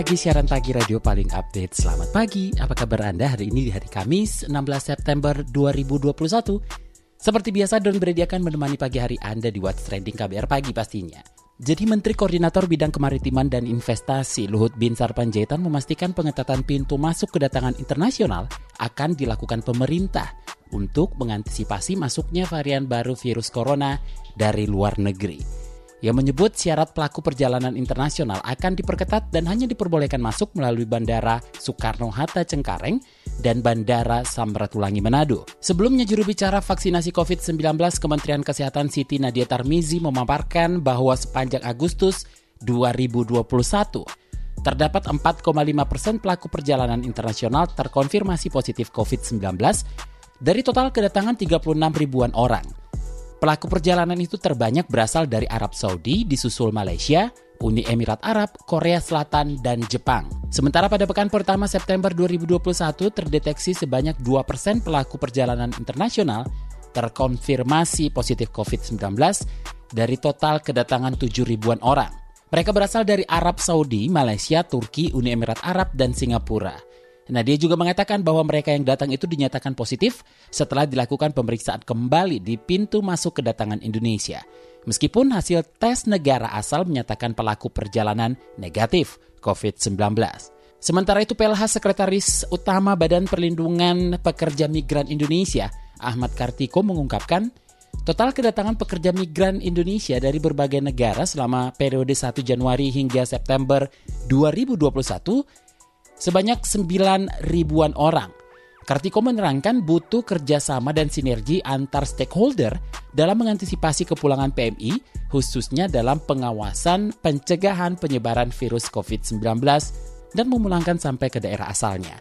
Pagi, siaran pagi radio paling update. Selamat pagi, apa kabar Anda hari ini di hari Kamis 16 September 2021? Seperti biasa, Don Brady akan menemani pagi hari Anda di What's Trending KBR Pagi pastinya. Jadi Menteri Koordinator Bidang Kemaritiman dan Investasi Luhut Binsar Panjaitan memastikan pengetatan pintu masuk kedatangan internasional akan dilakukan pemerintah untuk mengantisipasi masuknya varian baru virus corona dari luar negeri yang menyebut syarat pelaku perjalanan internasional akan diperketat dan hanya diperbolehkan masuk melalui Bandara Soekarno-Hatta Cengkareng dan Bandara Samratulangi Manado. Sebelumnya juru bicara vaksinasi COVID-19 Kementerian Kesehatan Siti Nadia Tarmizi memaparkan bahwa sepanjang Agustus 2021 terdapat 4,5 persen pelaku perjalanan internasional terkonfirmasi positif COVID-19 dari total kedatangan 36 ribuan orang. Pelaku perjalanan itu terbanyak berasal dari Arab Saudi, disusul Malaysia, Uni Emirat Arab, Korea Selatan, dan Jepang. Sementara pada pekan pertama September 2021 terdeteksi sebanyak 2% pelaku perjalanan internasional terkonfirmasi positif COVID-19 dari total kedatangan 7 ribuan orang. Mereka berasal dari Arab Saudi, Malaysia, Turki, Uni Emirat Arab, dan Singapura. Nah, dia juga mengatakan bahwa mereka yang datang itu dinyatakan positif setelah dilakukan pemeriksaan kembali di pintu masuk kedatangan Indonesia. Meskipun hasil tes negara asal menyatakan pelaku perjalanan negatif COVID-19. Sementara itu PLH Sekretaris Utama Badan Perlindungan Pekerja Migran Indonesia, Ahmad Kartiko mengungkapkan, total kedatangan pekerja migran Indonesia dari berbagai negara selama periode 1 Januari hingga September 2021 sebanyak 9 ribuan orang. Kartiko menerangkan butuh kerjasama dan sinergi antar stakeholder dalam mengantisipasi kepulangan PMI, khususnya dalam pengawasan pencegahan penyebaran virus COVID-19 dan memulangkan sampai ke daerah asalnya.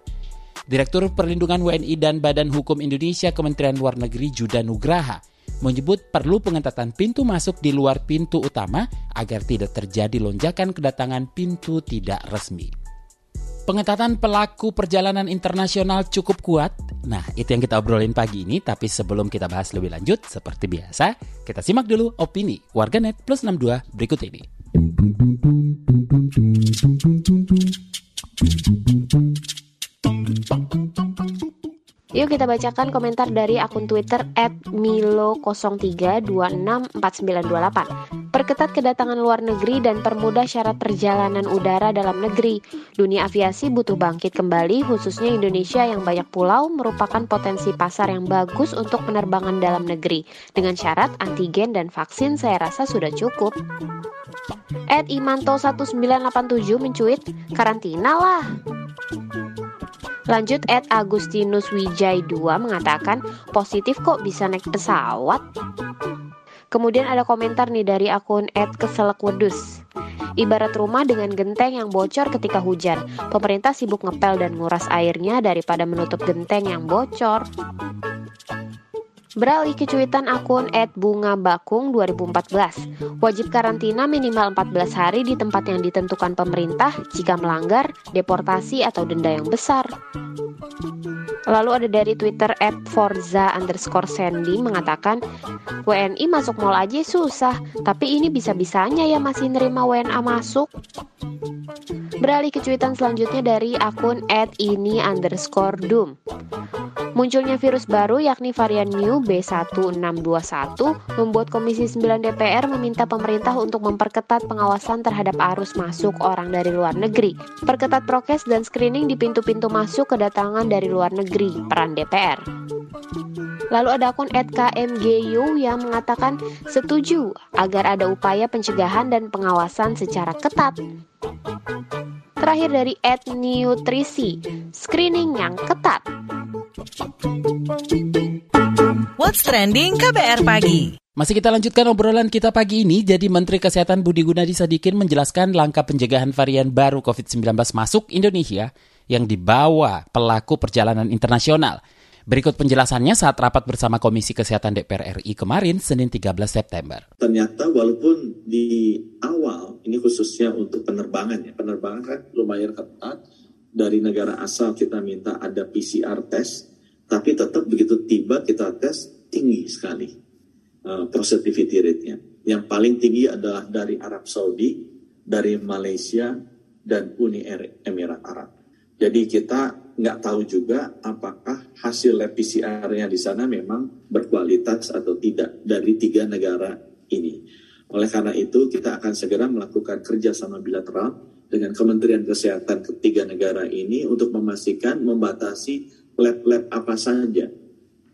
Direktur Perlindungan WNI dan Badan Hukum Indonesia Kementerian Luar Negeri Juda Nugraha menyebut perlu pengetatan pintu masuk di luar pintu utama agar tidak terjadi lonjakan kedatangan pintu tidak resmi. Pengetatan pelaku perjalanan internasional cukup kuat. Nah, itu yang kita obrolin pagi ini. Tapi sebelum kita bahas lebih lanjut, seperti biasa, kita simak dulu opini warganet plus 62 berikut ini. Yuk kita bacakan komentar dari akun Twitter @milo03264928. Perketat kedatangan luar negeri dan permudah syarat perjalanan udara dalam negeri. Dunia aviasi butuh bangkit kembali, khususnya Indonesia yang banyak pulau merupakan potensi pasar yang bagus untuk penerbangan dalam negeri. Dengan syarat antigen dan vaksin saya rasa sudah cukup. Ed Imanto 1987 mencuit, karantina lah. Lanjut Ed Agustinus Wijay 2 mengatakan positif kok bisa naik pesawat. Kemudian ada komentar nih dari akun Ed Keselek Wedus. Ibarat rumah dengan genteng yang bocor ketika hujan. Pemerintah sibuk ngepel dan nguras airnya daripada menutup genteng yang bocor. Beralih ke cuitan akun @bunga_bakung 2014. Wajib karantina minimal 14 hari di tempat yang ditentukan pemerintah. Jika melanggar, deportasi atau denda yang besar. Lalu ada dari Twitter @forza underscore Sandy mengatakan WNI masuk mall aja susah, tapi ini bisa-bisanya ya masih nerima WNA masuk. Beralih ke cuitan selanjutnya dari akun @ini underscore doom. Munculnya virus baru yakni varian Mu B1621 membuat Komisi 9 DPR meminta pemerintah untuk memperketat pengawasan terhadap arus masuk orang dari luar negeri. Perketat prokes dan screening di pintu-pintu masuk kedatangan dari luar negeri, peran DPR. Lalu ada akun @kmgu yang mengatakan setuju agar ada upaya pencegahan dan pengawasan secara ketat. Terakhir dari @nutrisi, screening yang ketat. What's Trending KBR Pagi Masih kita lanjutkan obrolan kita pagi ini. Jadi Menteri Kesehatan Budi Gunadi Sadikin menjelaskan langkah pencegahan varian baru COVID-19 masuk Indonesia yang dibawa pelaku perjalanan internasional. Berikut penjelasannya saat rapat bersama Komisi Kesehatan DPR RI kemarin, Senin 13 September. Ternyata walaupun di awal, ini khususnya untuk penerbangan ya, penerbangan kan lumayan ketat, dari negara asal kita minta ada PCR test, tapi tetap begitu tiba kita tes tinggi sekali uh, positivity rate-nya. Yang paling tinggi adalah dari Arab Saudi, dari Malaysia, dan Uni Emirat Arab. Jadi kita nggak tahu juga apakah hasil lab PCR-nya di sana memang berkualitas atau tidak dari tiga negara ini. Oleh karena itu kita akan segera melakukan kerjasama bilateral dengan Kementerian Kesehatan ketiga negara ini untuk memastikan membatasi lab-lab apa saja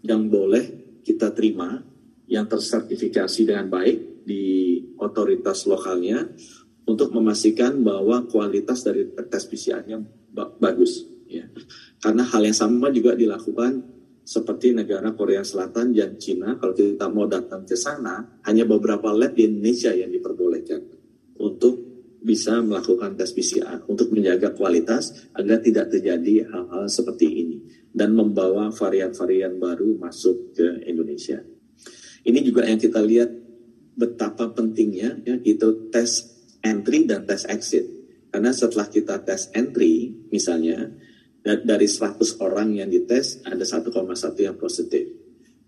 yang boleh kita terima yang tersertifikasi dengan baik di otoritas lokalnya untuk memastikan bahwa kualitas dari tes PCR-nya bagus. Ya. Karena hal yang sama juga dilakukan seperti negara Korea Selatan dan Cina. Kalau kita mau datang ke sana, hanya beberapa lab di Indonesia yang diperbolehkan untuk bisa melakukan tes PCR untuk menjaga kualitas agar tidak terjadi hal-hal seperti ini dan membawa varian-varian baru masuk ke Indonesia. Ini juga yang kita lihat betapa pentingnya ya itu tes entry dan tes exit. Karena setelah kita tes entry misalnya dari 100 orang yang dites ada 1,1 yang positif.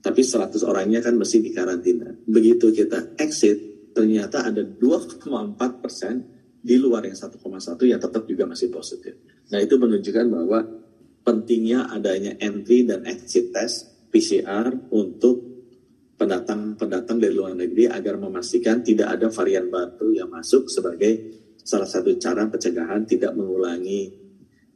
Tapi 100 orangnya kan mesti dikarantina. Begitu kita exit ternyata ada 2,4 persen di luar yang 1,1 yang tetap juga masih positif. Nah itu menunjukkan bahwa pentingnya adanya entry dan exit test PCR untuk pendatang-pendatang dari luar negeri agar memastikan tidak ada varian baru yang masuk sebagai salah satu cara pencegahan tidak mengulangi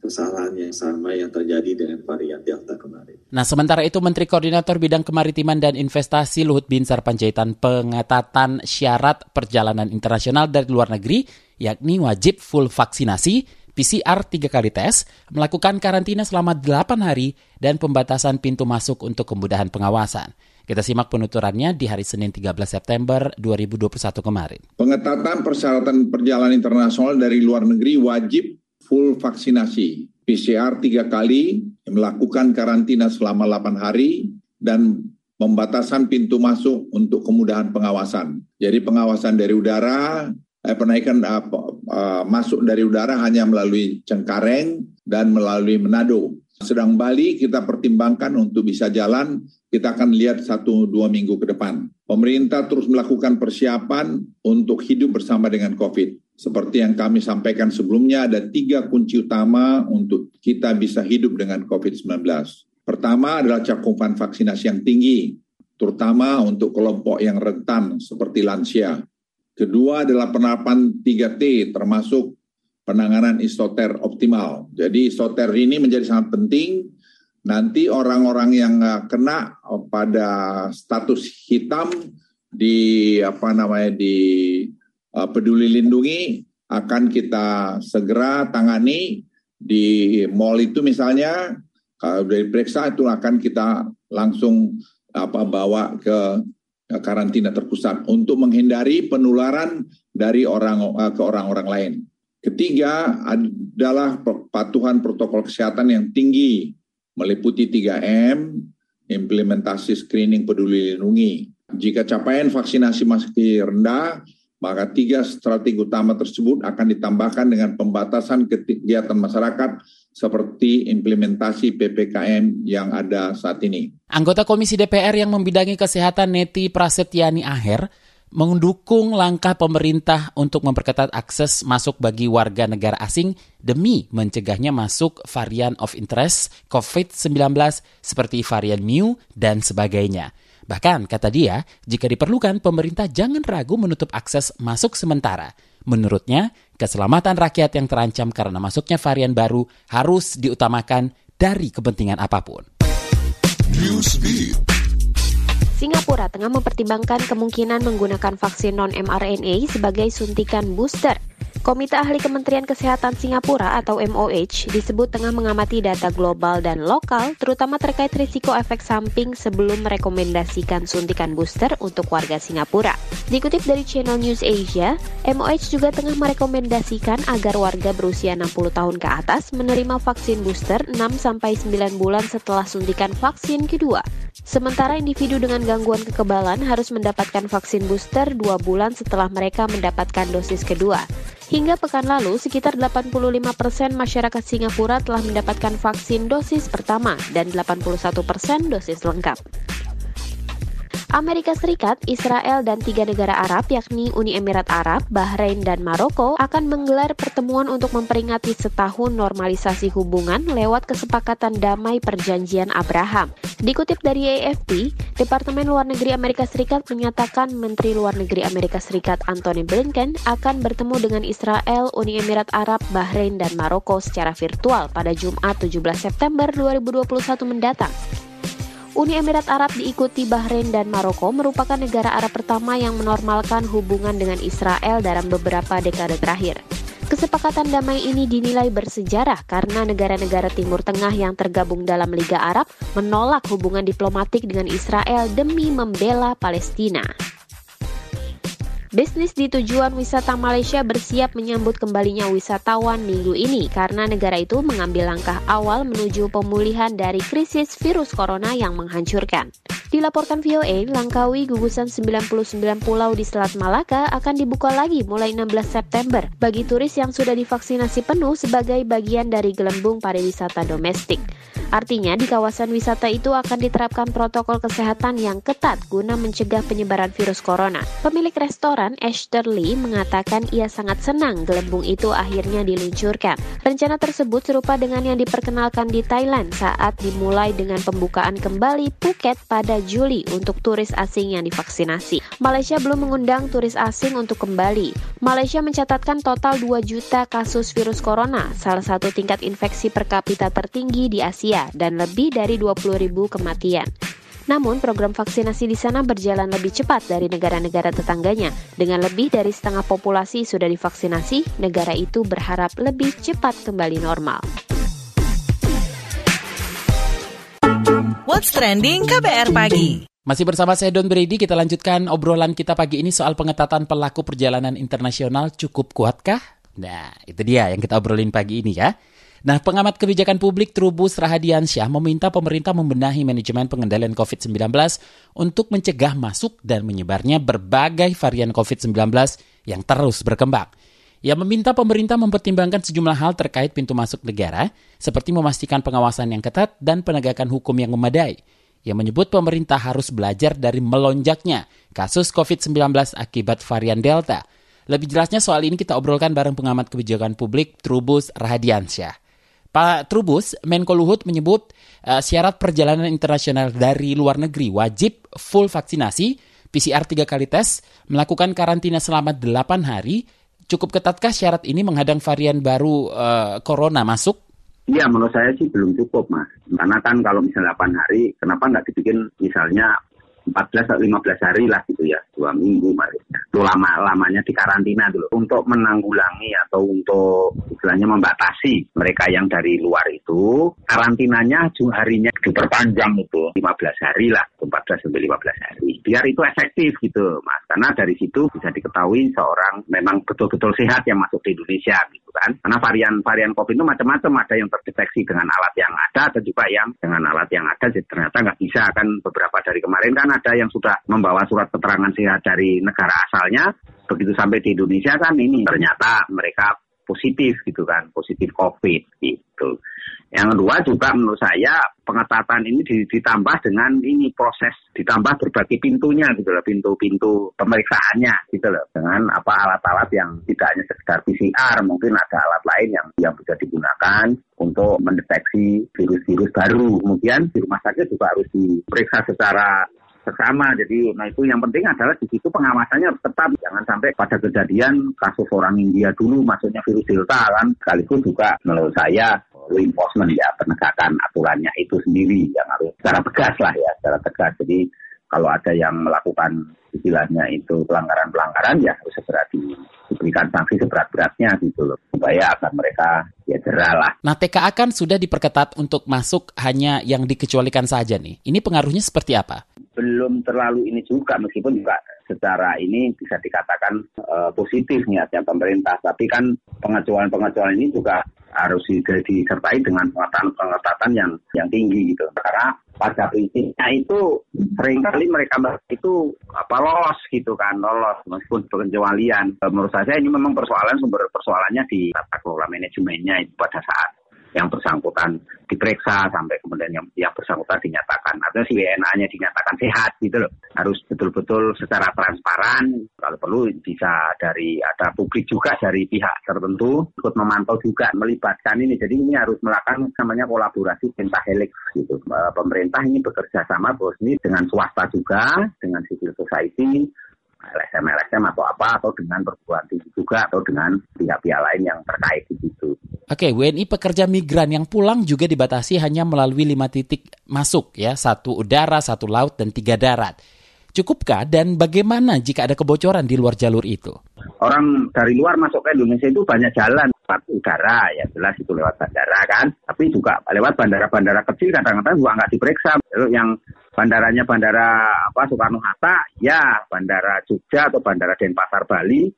kesalahan yang sama yang terjadi dengan varian Delta kemarin. Nah, sementara itu Menteri Koordinator Bidang Kemaritiman dan Investasi Luhut Binsar Panjaitan pengetatan syarat perjalanan internasional dari luar negeri, yakni wajib full vaksinasi, PCR tiga kali tes, melakukan karantina selama 8 hari, dan pembatasan pintu masuk untuk kemudahan pengawasan. Kita simak penuturannya di hari Senin 13 September 2021 kemarin. Pengetatan persyaratan perjalanan internasional dari luar negeri wajib full vaksinasi. PCR tiga kali, melakukan karantina selama 8 hari, dan pembatasan pintu masuk untuk kemudahan pengawasan. Jadi pengawasan dari udara, eh, penaikan uh, uh, masuk dari udara hanya melalui Cengkareng dan melalui Manado. Sedang Bali kita pertimbangkan untuk bisa jalan, kita akan lihat satu dua minggu ke depan. Pemerintah terus melakukan persiapan untuk hidup bersama dengan COVID. Seperti yang kami sampaikan sebelumnya, ada tiga kunci utama untuk kita bisa hidup dengan COVID-19. Pertama adalah cakupan vaksinasi yang tinggi, terutama untuk kelompok yang rentan seperti lansia. Kedua adalah penerapan 3T, termasuk penanganan isoter optimal. Jadi isoter ini menjadi sangat penting. Nanti orang-orang yang kena pada status hitam di apa namanya di uh, peduli lindungi akan kita segera tangani di mall itu misalnya kalau dari periksa itu akan kita langsung apa bawa ke karantina terpusat untuk menghindari penularan dari orang ke orang-orang lain. Ketiga adalah patuhan protokol kesehatan yang tinggi, meliputi 3M, implementasi screening peduli lindungi. Jika capaian vaksinasi masih rendah, maka tiga strategi utama tersebut akan ditambahkan dengan pembatasan kegiatan masyarakat seperti implementasi PPKM yang ada saat ini. Anggota Komisi DPR yang membidangi kesehatan Neti Prasetyani Aher mendukung langkah pemerintah untuk memperketat akses masuk bagi warga negara asing demi mencegahnya masuk varian of interest COVID-19 seperti varian Mu dan sebagainya. Bahkan, kata dia, jika diperlukan, pemerintah jangan ragu menutup akses masuk sementara. Menurutnya, keselamatan rakyat yang terancam karena masuknya varian baru harus diutamakan dari kepentingan apa pun. Singapura tengah mempertimbangkan kemungkinan menggunakan vaksin non-mRNA sebagai suntikan booster. Komite Ahli Kementerian Kesehatan Singapura atau MOH disebut tengah mengamati data global dan lokal, terutama terkait risiko efek samping sebelum merekomendasikan suntikan booster untuk warga Singapura. Dikutip dari Channel News Asia, MOH juga tengah merekomendasikan agar warga berusia 60 tahun ke atas menerima vaksin booster 6-9 bulan setelah suntikan vaksin kedua. Sementara individu dengan gangguan kekebalan harus mendapatkan vaksin booster 2 bulan setelah mereka mendapatkan dosis kedua. Hingga pekan lalu, sekitar 85% masyarakat Singapura telah mendapatkan vaksin dosis pertama dan 81% dosis lengkap. Amerika Serikat, Israel, dan tiga negara Arab yakni Uni Emirat Arab, Bahrain, dan Maroko akan menggelar pertemuan untuk memperingati setahun normalisasi hubungan lewat kesepakatan damai perjanjian Abraham. Dikutip dari AFP, Departemen Luar Negeri Amerika Serikat menyatakan Menteri Luar Negeri Amerika Serikat Antony Blinken akan bertemu dengan Israel, Uni Emirat Arab, Bahrain, dan Maroko secara virtual pada Jumat 17 September 2021 mendatang. Uni Emirat Arab diikuti Bahrain dan Maroko merupakan negara Arab pertama yang menormalkan hubungan dengan Israel dalam beberapa dekade terakhir. Kesepakatan damai ini dinilai bersejarah karena negara-negara Timur Tengah yang tergabung dalam Liga Arab menolak hubungan diplomatik dengan Israel demi membela Palestina. Bisnis di tujuan wisata Malaysia bersiap menyambut kembalinya wisatawan minggu ini karena negara itu mengambil langkah awal menuju pemulihan dari krisis virus corona yang menghancurkan. Dilaporkan VOA, Langkawi gugusan 99 pulau di Selat Malaka akan dibuka lagi mulai 16 September bagi turis yang sudah divaksinasi penuh sebagai bagian dari gelembung pariwisata domestik. Artinya di kawasan wisata itu akan diterapkan protokol kesehatan yang ketat guna mencegah penyebaran virus corona. Pemilik restoran Esther Lee mengatakan ia sangat senang gelembung itu akhirnya diluncurkan. Rencana tersebut serupa dengan yang diperkenalkan di Thailand saat dimulai dengan pembukaan kembali Phuket pada Juli untuk turis asing yang divaksinasi. Malaysia belum mengundang turis asing untuk kembali. Malaysia mencatatkan total 2 juta kasus virus corona, salah satu tingkat infeksi per kapita tertinggi di Asia dan lebih dari 20 ribu kematian. Namun, program vaksinasi di sana berjalan lebih cepat dari negara-negara tetangganya. Dengan lebih dari setengah populasi sudah divaksinasi, negara itu berharap lebih cepat kembali normal. What's Trending KBR Pagi masih bersama saya Don Brady, kita lanjutkan obrolan kita pagi ini soal pengetatan pelaku perjalanan internasional cukup kuatkah? Nah, itu dia yang kita obrolin pagi ini ya. Nah, pengamat kebijakan publik Trubus Rahadiansyah meminta pemerintah membenahi manajemen pengendalian COVID-19 untuk mencegah masuk dan menyebarnya berbagai varian COVID-19 yang terus berkembang. Ia meminta pemerintah mempertimbangkan sejumlah hal terkait pintu masuk negara, seperti memastikan pengawasan yang ketat dan penegakan hukum yang memadai. Ia menyebut pemerintah harus belajar dari melonjaknya kasus COVID-19 akibat varian Delta. Lebih jelasnya soal ini kita obrolkan bareng pengamat kebijakan publik Trubus Rahadiansyah. Pak Trubus, Menko Luhut menyebut uh, syarat perjalanan internasional dari luar negeri wajib full vaksinasi, PCR tiga kali tes, melakukan karantina selama 8 hari. Cukup ketatkah syarat ini menghadang varian baru uh, corona masuk? Iya, menurut saya sih belum cukup, Mas. Karena kan kalau misalnya 8 hari, kenapa nggak dibikin misalnya 14 atau 15 hari lah gitu ya, dua minggu maksudnya. Itu lama-lamanya di karantina dulu. Untuk menanggulangi atau untuk istilahnya membatasi mereka yang dari luar itu, karantinanya harinya diperpanjang itu 15 hari lah, 14 sampai 15 hari. Biar itu efektif gitu, Mas. Karena dari situ bisa diketahui seorang memang betul-betul sehat yang masuk di Indonesia gitu kan. Karena varian-varian COVID itu macam-macam, ada yang terdeteksi dengan alat yang ada, atau juga yang dengan alat yang ada ternyata nggak bisa kan? Beberapa dari kemarin kan ada yang sudah membawa surat keterangan sehat dari negara asalnya, begitu sampai di Indonesia kan ini ternyata mereka positif gitu kan, positif COVID gitu. Yang kedua juga menurut saya pengetatan ini ditambah dengan ini proses ditambah berbagai pintunya gitu loh, pintu-pintu pemeriksaannya gitu loh. Dengan apa alat-alat yang tidak hanya sekedar PCR, mungkin ada alat lain yang yang bisa digunakan untuk mendeteksi virus-virus baru. Kemudian di rumah sakit juga harus diperiksa secara bersama. Jadi, nah itu yang penting adalah di situ pengawasannya harus tetap. Jangan sampai pada kejadian kasus orang India dulu masuknya virus Delta kan. Sekaligus juga menurut saya law enforcement ya penegakan aturannya itu sendiri yang harus secara tegas lah ya, secara tegas. Jadi kalau ada yang melakukan istilahnya itu pelanggaran-pelanggaran ya harus segera di, diberikan sanksi seberat-beratnya gitu loh supaya agar mereka ya jerah lah. Nah TKA kan sudah diperketat untuk masuk hanya yang dikecualikan saja nih. Ini pengaruhnya seperti apa? Belum terlalu ini juga meskipun juga secara ini bisa dikatakan uh, positif niatnya pemerintah. Tapi kan pengecualian-pengecualian ini juga harus disertai dengan pengetatan yang yang tinggi gitu. Karena pada prinsipnya itu sering kali mereka itu apa lolos gitu kan, lolos meskipun pengecualian. Menurut saya ini memang persoalan sumber persoalannya di tata kelola manajemennya itu pada saat yang bersangkutan diperiksa sampai kemudian yang, yang bersangkutan dinyatakan atau si WNA-nya dinyatakan sehat gitu loh. Harus betul-betul secara transparan, kalau perlu bisa dari ada publik juga dari pihak tertentu ikut memantau juga melibatkan ini. Jadi ini harus melakukan namanya kolaborasi pentahelix gitu. E, pemerintah ini bekerja sama bos ini dengan swasta juga, dengan civil society, LSM-LSM atau apa atau dengan perguruan tinggi juga atau dengan pihak-pihak lain yang terkait di Oke, WNI pekerja migran yang pulang juga dibatasi hanya melalui lima titik masuk ya, satu udara, satu laut, dan tiga darat. Cukupkah dan bagaimana jika ada kebocoran di luar jalur itu? Orang dari luar masuk ke Indonesia itu banyak jalan, lewat udara ya jelas itu lewat bandara kan, tapi juga lewat bandara-bandara kecil kadang-kadang juga nggak diperiksa. Yang bandaranya bandara apa Soekarno Hatta, ya bandara Jogja atau bandara Denpasar Bali,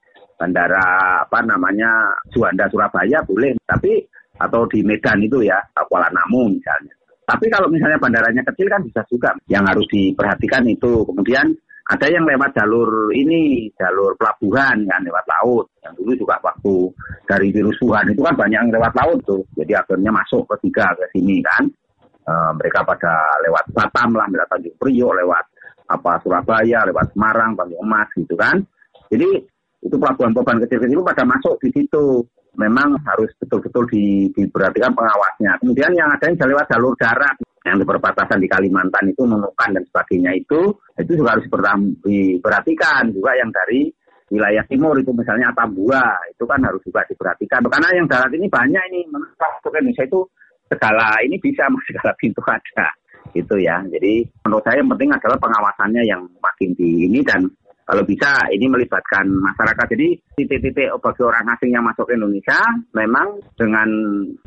bandara apa namanya Juanda Surabaya boleh, tapi atau di Medan itu ya Kuala Namu misalnya. Tapi kalau misalnya bandaranya kecil kan bisa juga. Yang harus diperhatikan itu kemudian ada yang lewat jalur ini, jalur pelabuhan kan lewat laut. Yang dulu juga waktu dari virus Wuhan itu kan banyak yang lewat laut tuh. Jadi akhirnya masuk ke tiga ke sini kan. E, mereka pada lewat Batam lah, lewat Tanjung Priok, lewat apa Surabaya, lewat Semarang, Tanjung Emas gitu kan. Jadi itu pelabuhan-pelabuhan kecil-kecil itu pada masuk di situ. Memang harus betul-betul di, diperhatikan pengawasnya. Kemudian yang ada yang lewat jalur darat yang di perbatasan di Kalimantan itu menukan dan sebagainya itu itu juga harus diperhatikan juga yang dari wilayah timur itu misalnya Atambua itu kan harus juga diperhatikan karena yang darat ini banyak ini menurut Indonesia itu segala ini bisa segala pintu ada gitu ya jadi menurut saya yang penting adalah pengawasannya yang makin di ini dan kalau bisa ini melibatkan masyarakat. Jadi titik-titik bagi orang asing yang masuk ke Indonesia memang dengan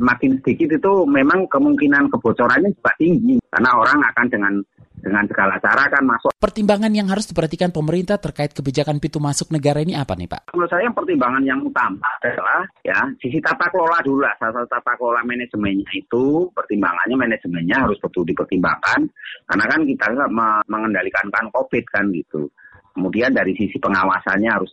makin sedikit itu memang kemungkinan kebocorannya juga tinggi karena orang akan dengan dengan segala cara kan masuk. Pertimbangan yang harus diperhatikan pemerintah terkait kebijakan pintu masuk negara ini apa nih Pak? Menurut saya pertimbangan yang utama adalah ya sisi tata kelola dulu lah. Salah satu tata kelola manajemennya itu pertimbangannya manajemennya harus betul dipertimbangkan karena kan kita mengendalikan kan COVID kan gitu. Kemudian dari sisi pengawasannya harus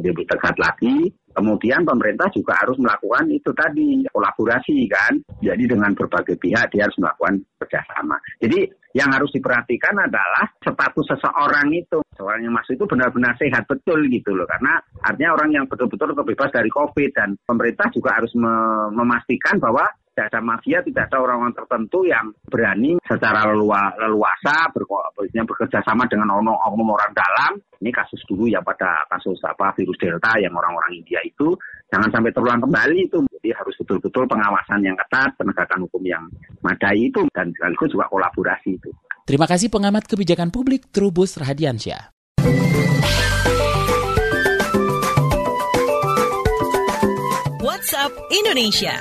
lebih tegas lagi. Kemudian pemerintah juga harus melakukan itu tadi kolaborasi kan. Jadi dengan berbagai pihak dia harus melakukan kerjasama. Jadi yang harus diperhatikan adalah status seseorang itu. Seorang yang masuk itu benar-benar sehat betul gitu loh. Karena artinya orang yang betul-betul kebebas dari COVID dan pemerintah juga harus memastikan bahwa tidak ada mafia, tidak ada orang-orang tertentu yang berani secara lelua, leluasa ber, bekerja sama dengan oknum orang dalam. Ini kasus dulu ya pada kasus apa virus delta yang orang-orang India itu jangan sampai terulang kembali itu. Jadi harus betul-betul pengawasan yang ketat, penegakan hukum yang madai itu dan sekaligus juga kolaborasi itu. Terima kasih pengamat kebijakan publik Trubus Rahadiansyah. WhatsApp Indonesia.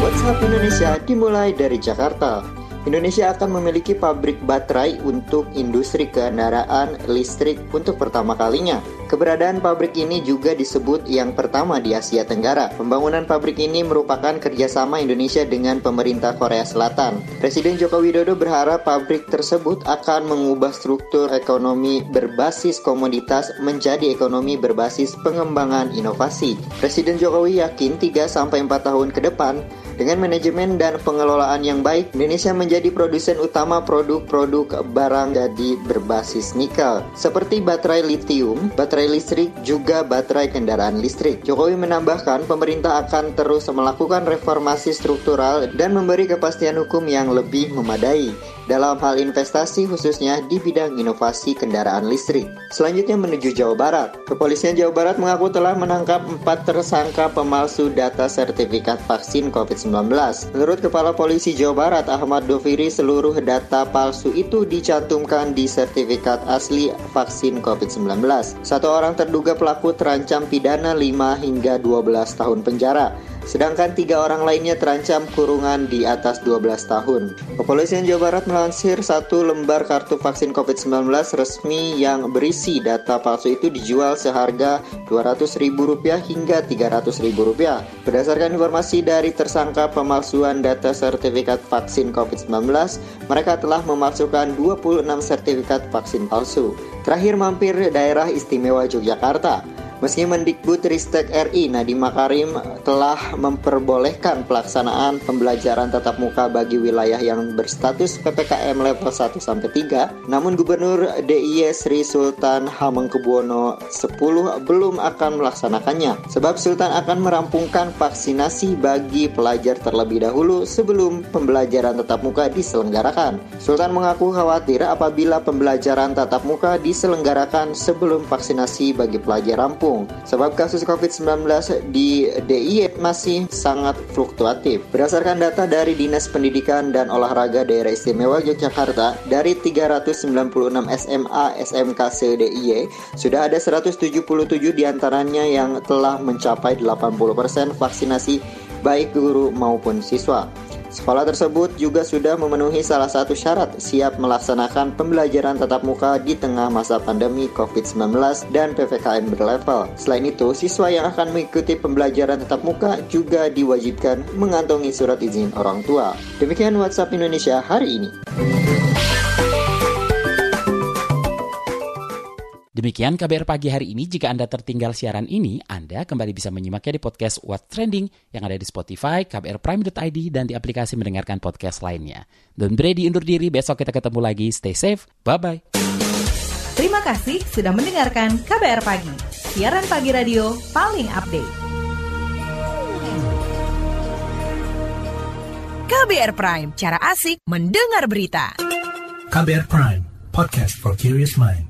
WhatsApp Indonesia dimulai dari Jakarta. Indonesia akan memiliki pabrik baterai untuk industri kendaraan listrik untuk pertama kalinya. Keberadaan pabrik ini juga disebut yang pertama di Asia Tenggara. Pembangunan pabrik ini merupakan kerjasama Indonesia dengan pemerintah Korea Selatan. Presiden Joko Widodo berharap pabrik tersebut akan mengubah struktur ekonomi berbasis komoditas menjadi ekonomi berbasis pengembangan inovasi. Presiden Jokowi yakin 3-4 tahun ke depan dengan manajemen dan pengelolaan yang baik, Indonesia menjadi produsen utama produk-produk barang jadi berbasis nikel, seperti baterai lithium, baterai listrik, juga baterai kendaraan listrik. Jokowi menambahkan pemerintah akan terus melakukan reformasi struktural dan memberi kepastian hukum yang lebih memadai. Dalam hal investasi khususnya di bidang inovasi kendaraan listrik. Selanjutnya menuju Jawa Barat. Kepolisian Jawa Barat mengaku telah menangkap empat tersangka pemalsu data sertifikat vaksin COVID-19. Menurut Kepala Polisi Jawa Barat Ahmad Doviri, seluruh data palsu itu dicantumkan di sertifikat asli vaksin COVID-19. Satu orang terduga pelaku terancam pidana 5 hingga 12 tahun penjara sedangkan tiga orang lainnya terancam kurungan di atas 12 tahun. Kepolisian Jawa Barat melansir satu lembar kartu vaksin COVID-19 resmi yang berisi data palsu itu dijual seharga Rp200.000 hingga Rp300.000. Berdasarkan informasi dari tersangka pemalsuan data sertifikat vaksin COVID-19, mereka telah memasukkan 26 sertifikat vaksin palsu. Terakhir mampir daerah istimewa Yogyakarta. Meski Mendikbud Ristek RI Nadiem Makarim telah memperbolehkan pelaksanaan pembelajaran tatap muka bagi wilayah yang berstatus PPKM level 1 sampai 3, namun Gubernur DIY Sri Sultan Hamengkubuwono X belum akan melaksanakannya sebab Sultan akan merampungkan vaksinasi bagi pelajar terlebih dahulu sebelum pembelajaran tatap muka diselenggarakan. Sultan mengaku khawatir apabila pembelajaran tatap muka diselenggarakan sebelum vaksinasi bagi pelajar rampung sebab kasus COVID-19 di DIY masih sangat fluktuatif. Berdasarkan data dari Dinas Pendidikan dan Olahraga Daerah Istimewa Yogyakarta, dari 396 SMA SMK se-DIY, sudah ada 177 di antaranya yang telah mencapai 80% vaksinasi baik guru maupun siswa. Sekolah tersebut juga sudah memenuhi salah satu syarat siap melaksanakan pembelajaran tatap muka di tengah masa pandemi COVID-19 dan PPKM berlevel. Selain itu, siswa yang akan mengikuti pembelajaran tatap muka juga diwajibkan mengantongi surat izin orang tua. Demikian WhatsApp Indonesia hari ini. Demikian KBR pagi hari ini. Jika Anda tertinggal siaran ini, Anda kembali bisa menyimaknya di podcast What Trending yang ada di Spotify, kbrprime.id, dan di aplikasi mendengarkan podcast lainnya. Don Brady undur diri, besok kita ketemu lagi. Stay safe, bye-bye. Terima kasih sudah mendengarkan KBR Pagi, siaran pagi radio paling update. KBR Prime, cara asik mendengar berita. KBR Prime, podcast for curious mind.